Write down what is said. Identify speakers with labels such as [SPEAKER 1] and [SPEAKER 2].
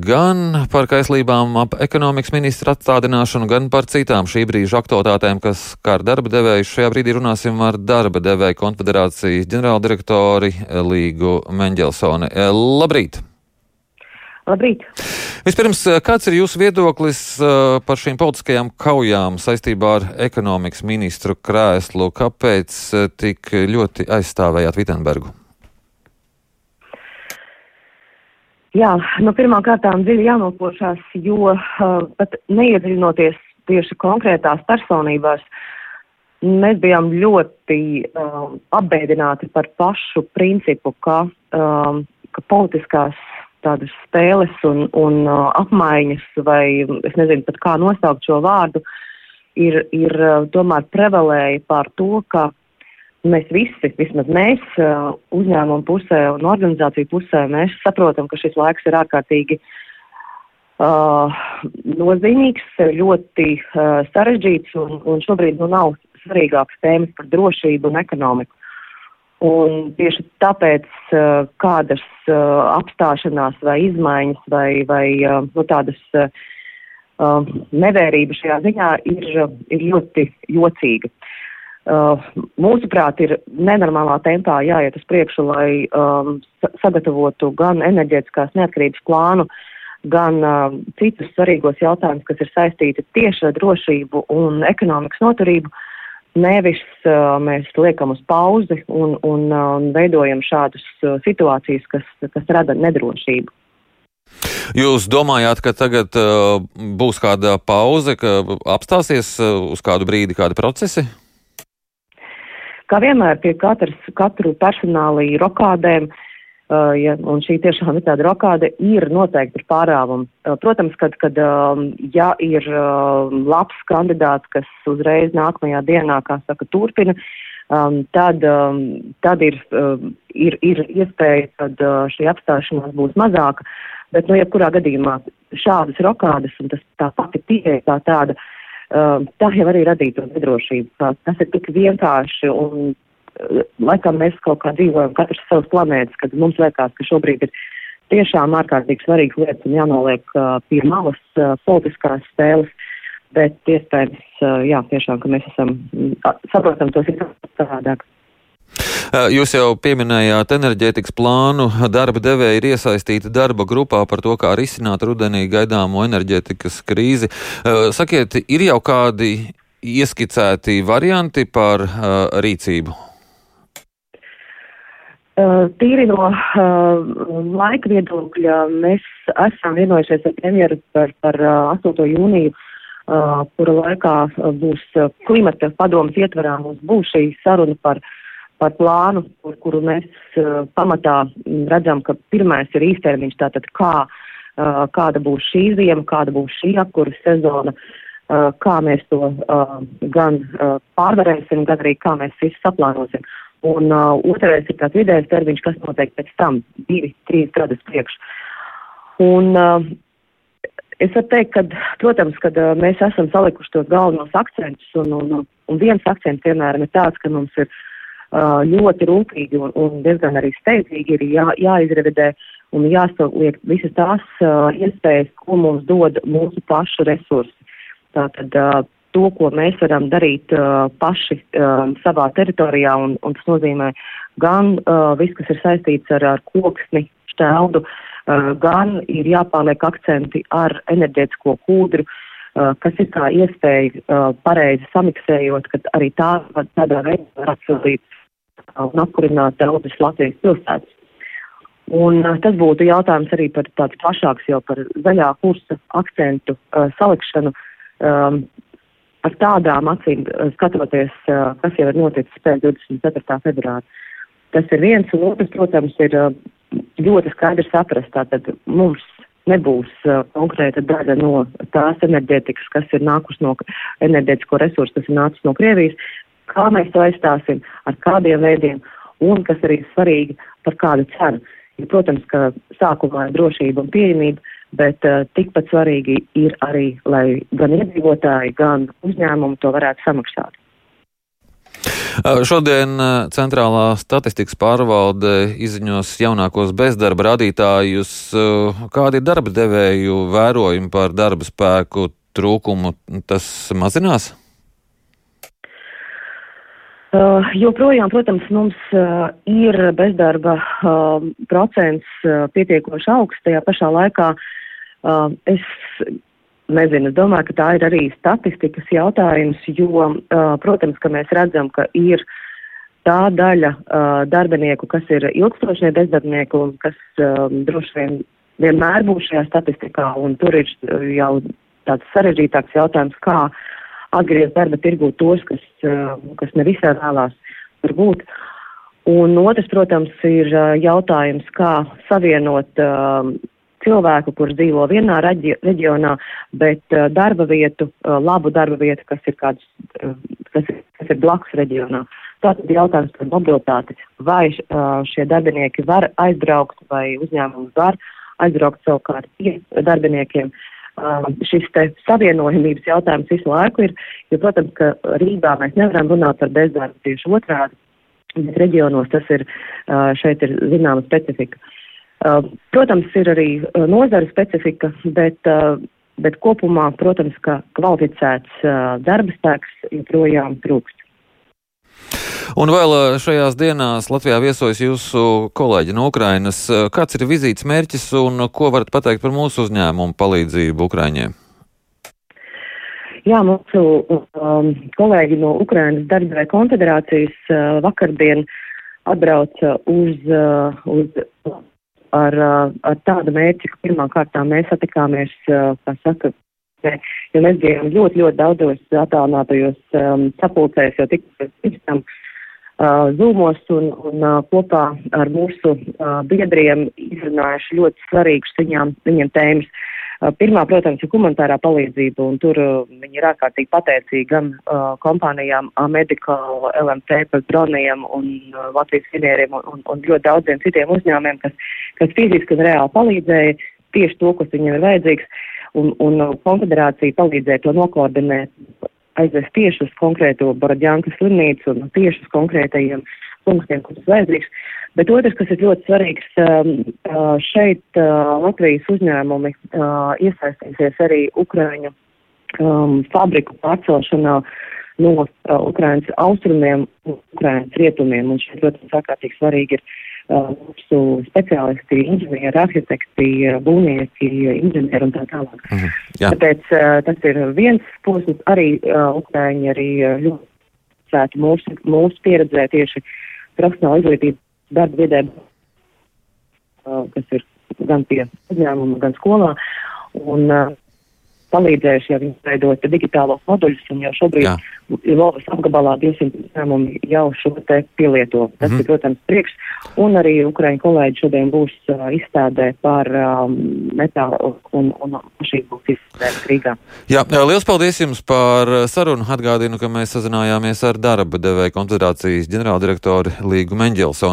[SPEAKER 1] gan par kaislībām ap ekonomikas ministra atstādināšanu, gan par citām šī brīža aktualitātēm, kas kā ar darba devēju. Šajā brīdī runāsim ar darba devēju konfederācijas ģenerāldirektori Līgu Menģelsoni. Labrīt!
[SPEAKER 2] Labrīt!
[SPEAKER 1] Vispirms, kāds ir jūsu viedoklis par šīm politiskajām kaujām saistībā ar ekonomikas ministru krēslu? Kāpēc tik ļoti aizstāvējāt Vitenbergu?
[SPEAKER 2] Jā, nu pirmām kārtām dziļi jānopošās, jo uh, pat neiedziļinoties tieši konkrētās personībās, mēs bijām ļoti uh, apbēdināti par pašu principu, ka, um, ka politiskās tādas spēles un, un uh, apmaiņas, vai es nezinu pat kā nosaukt šo vārdu, ir, ir uh, tomēr prevalēja pār to, ka mēs visi, vismaz mēs uzņēmumu pusē un organizāciju pusē, mēs saprotam, ka šis laiks ir ārkārtīgi uh, nozīmīgs, ļoti uh, sarežģīts un, un šobrīd nu nav svarīgākas tēmas par drošību un ekonomiku. Un tieši tāpēc uh, kādas uh, apstāšanās vai izmaiņas vai, vai uh, nu, tādas uh, nevērība šajā ziņā ir, ir ļoti jocīga. Uh, Uh, mūsuprāt, ir nenormālā tempā jāiet uz priekšu, lai um, sagatavotu gan enerģētiskās neatkarības plānu, gan uh, citus svarīgos jautājumus, kas ir saistīti tieši ar drošību un ekonomikas noturību. Nevis uh, mēs liekam uz pauzi un, un uh, veidojam šādas uh, situācijas, kas, kas rada nedrošību.
[SPEAKER 1] Jūs domājāt, ka tagad uh, būs kāda pauze, ka apstāsies uh, uz kādu brīdi kādi procesi?
[SPEAKER 2] Kā vienmēr pie katras, katru personālī rokādēm, uh, ja, un šī tiešām ir tāda rokāde, ir noteikti ir pārāvumi. Uh, protams, kad, kad um, ja ir uh, labs kandidāts, kas uzreiz nākamajā dienā, kā saka, turpina, um, tad, um, tad ir, uh, ir, ir iespēja, kad uh, šī apstāšanās būs mazāka. Bet, nu, jebkurā gadījumā šādas rokādes un tas tā pati pieeja kā tāda uh, Um, tā jau arī radītu nedrošību. Tas ir tik vienkārši un uh, laikam mēs kaut kā dzīvojam katrs savas planētas, kad mums liekas, ka šobrīd ir tiešām ārkārtīgi svarīgas lietas un jānoliek uh, pie malas uh, politiskās spēles, bet iespējams, uh, jā, tiešām, ka mēs esam, uh, saprotam to situāciju savādāk.
[SPEAKER 1] Jūs jau pieminējāt enerģētikas plānu. Darba devēja ir iesaistīta darba grupā par to, kā risināt rudenī gaidāmo enerģētikas krīzi. Sakiet, ir jau kādi ieskicēti varianti par rīcību?
[SPEAKER 2] Tīri no laika viedokļa mēs esam vienojušies ar premjeru par, par uh, 8. jūniju, kura laikā būs klimata padomas ietverā, mums būs šī saruna par uh, par plānu, kur, kuru mēs uh, pamatā redzam, ka pirmais ir īstermiņš, tātad kā, uh, kāda būs šī ziema, kāda būs šī apkuras sezona, uh, kā mēs to gan pārvarēsim, gan arī kā mēs visu saplānosim. Un otrais ir tāds vidējais termiņš, kas notiek pēc tam, divi, trīs gadus priekš. Un es varu teikt, ka, protams, kad mēs esam salikuši tos galvenos akcentus, un, un, un viens akcents, piemēram, ir tāds, ka mums ir uh, ļoti rūpīgi un, un diezgan arī steidzīgi ir jā, jāizrevidē un jāsaliek visas tās uh, iespējas, ko mums dod mūsu pašu resursi. Tātad uh, to, ko mēs varam darīt uh, paši uh, savā teritorijā, un, un tas nozīmē gan uh, viss, kas ir saistīts ar, ar koksni, šķeldu, uh, gan ir jāpārliek akcenti ar enerģētisko kūdru, uh, kas ir kā iespēja uh, pareizi samiksējot, ka arī tā tādā veidā var atsildīt un apkurināt daudzas Latvijas pilsētas. Un uh, tas būtu jautājums arī par tāds plašāks jau par zaļā kursa akcentu uh, salikšanu um, ar tādām acīm uh, skatoties, uh, kas jau ir noticis pēc 24. februāra. Tas ir viens, un otrs, protams, ir uh, ļoti skaidrs saprast, tātad mums nebūs uh, konkrēta daļa no tās enerģētikas, kas ir nākus no enerģētisko resursu, kas ir nācis no Krievijas, kā mēs to aizstāsim, ar kādiem veidiem un, kas arī svarīgi, par kādu cenu. Ja, protams, ka sākumā ir drošība un pieejamība, bet uh, tikpat svarīgi ir arī, lai gan iedzīvotāji, gan uzņēmumi to varētu samaksāt.
[SPEAKER 1] Šodien Centrālā statistikas pārvalde izziņos jaunākos bezdarba rādītājus. Kādi ir darba devēju vērojumi par darba spēku trūkumu? Tas mazinās?
[SPEAKER 2] Uh, joprojām, protams, mums uh, ir bezdarba uh, procents uh, pietiekoši augsts. Tajā pašā laikā uh, es nezinu, es domāju, ka tā ir arī statistikas jautājums, jo, uh, protams, ka mēs redzam, ka ir tā daļa uh, darbinieku, kas ir ilgstošie bezdarbnieki un kas uh, droši vien vienmēr būs šajā statistikā, un tur ir jau tāds sarežģītāks jautājums, kā atgriezt darba tirgū tos, kas, kas nevisai vēlās tur būt. Un otrs, protams, ir jautājums, kā savienot cilvēku, kurš dzīvo vienā reģi reģionā, bet darba vietu, labu darba vietu, kas ir kāds, kas, ir, kas ir blakus reģionā. Tātad jautājums par mobilitāti. Vai šie darbinieki var aizbraukt, vai uzņēmums var aizbraukt savukārt pie darbiniekiem. Uh, um, šis te savienojumības jautājums visu laiku ir, jo, protams, ka Rīgā mēs nevaram runāt par bezdarbu tieši otrādi, bet reģionos tas ir, uh, šeit ir zināma specifika. Uh, protams, ir arī uh, nozara specifika, bet, uh, bet kopumā, protams, ka kvalificēts uh, darba spēks joprojām trūkst.
[SPEAKER 1] Un vēl šajās dienās Latvijā viesojas jūsu kolēģi no Ukrainas. Kāds ir vizītes mērķis un ko varat pateikt par mūsu uzņēmumu palīdzību Ukraiņiem?
[SPEAKER 2] Jā, mūsu um, kolēģi no Ukrainas darba konfederācijas uh, vakardien atbrauca uz, uh, uz ar, uh, ar tādu mērķi, ka pirmām kārtām mēs satikāmies, uh, kā saka, jo mēs bijām ļoti, ļoti daudzos attālinātajos um, sapulcēs, jo tik pirms tam uh, zūmos un, un uh, kopā ar mūsu uh, biedriem izrunājuši ļoti svarīgas viņām, viņiem tēmas. Uh, pirmā, protams, ir humanitārā palīdzība, un tur uh, viņi ir ārkārtīgi pateicīgi gan uh, kompānijām Medical, LMT par droniem un uh, Latvijas finieriem un, un, un ļoti daudziem citiem uzņēmumiem, kas, kas fiziski un reāli palīdzēja tieši to, kas viņiem ir vajadzīgs, un, un konfederācija palīdzēja to nokoordinēt aizvest tieši uz konkrēto Borodjankas slimnīcu un tieši uz konkrētajiem punktiem, kurus vajadzīgs. Bet otrs, kas ir ļoti svarīgs, um, uh, šeit uh, Latvijas uzņēmumi uh, iesaistīsies arī Ukraiņu um, fabriku pārcelšanā no Ukrainas austrumiem un Ukrainas rietumiem. Un šeit, protams, ārkārtīgi svarīgi ir mūsu speciālisti, inženieri, arhitekti, būvnieki, inženieri un tā tālāk. Mm -hmm. Jā. Tāpēc tas ir viens posms, arī Ukraiņi arī ļoti sētu mūsu, mūsu pieredzē tieši profesionāla izglītība darba vidē, kas ir gan pie uzņēmuma, gan skolā. Un, palīdzējuši jau izveidot digitālos moduļus, un jau šobrīd Volvas apgabalā 200 uzņēmumi jau šo te pielieto. Tas mm -hmm. ir, protams, priekš, un arī Ukraiņu kolēģi šodien būs uh, izstādē par um, metālu un, un mašīnu būs izstādē Rīgā.
[SPEAKER 1] Jā, liels paldies jums par sarunu. Atgādinu, ka mēs sazinājāmies ar darba devēja koncentrācijas ģenerāldirektoru Līgu Menģelsonu.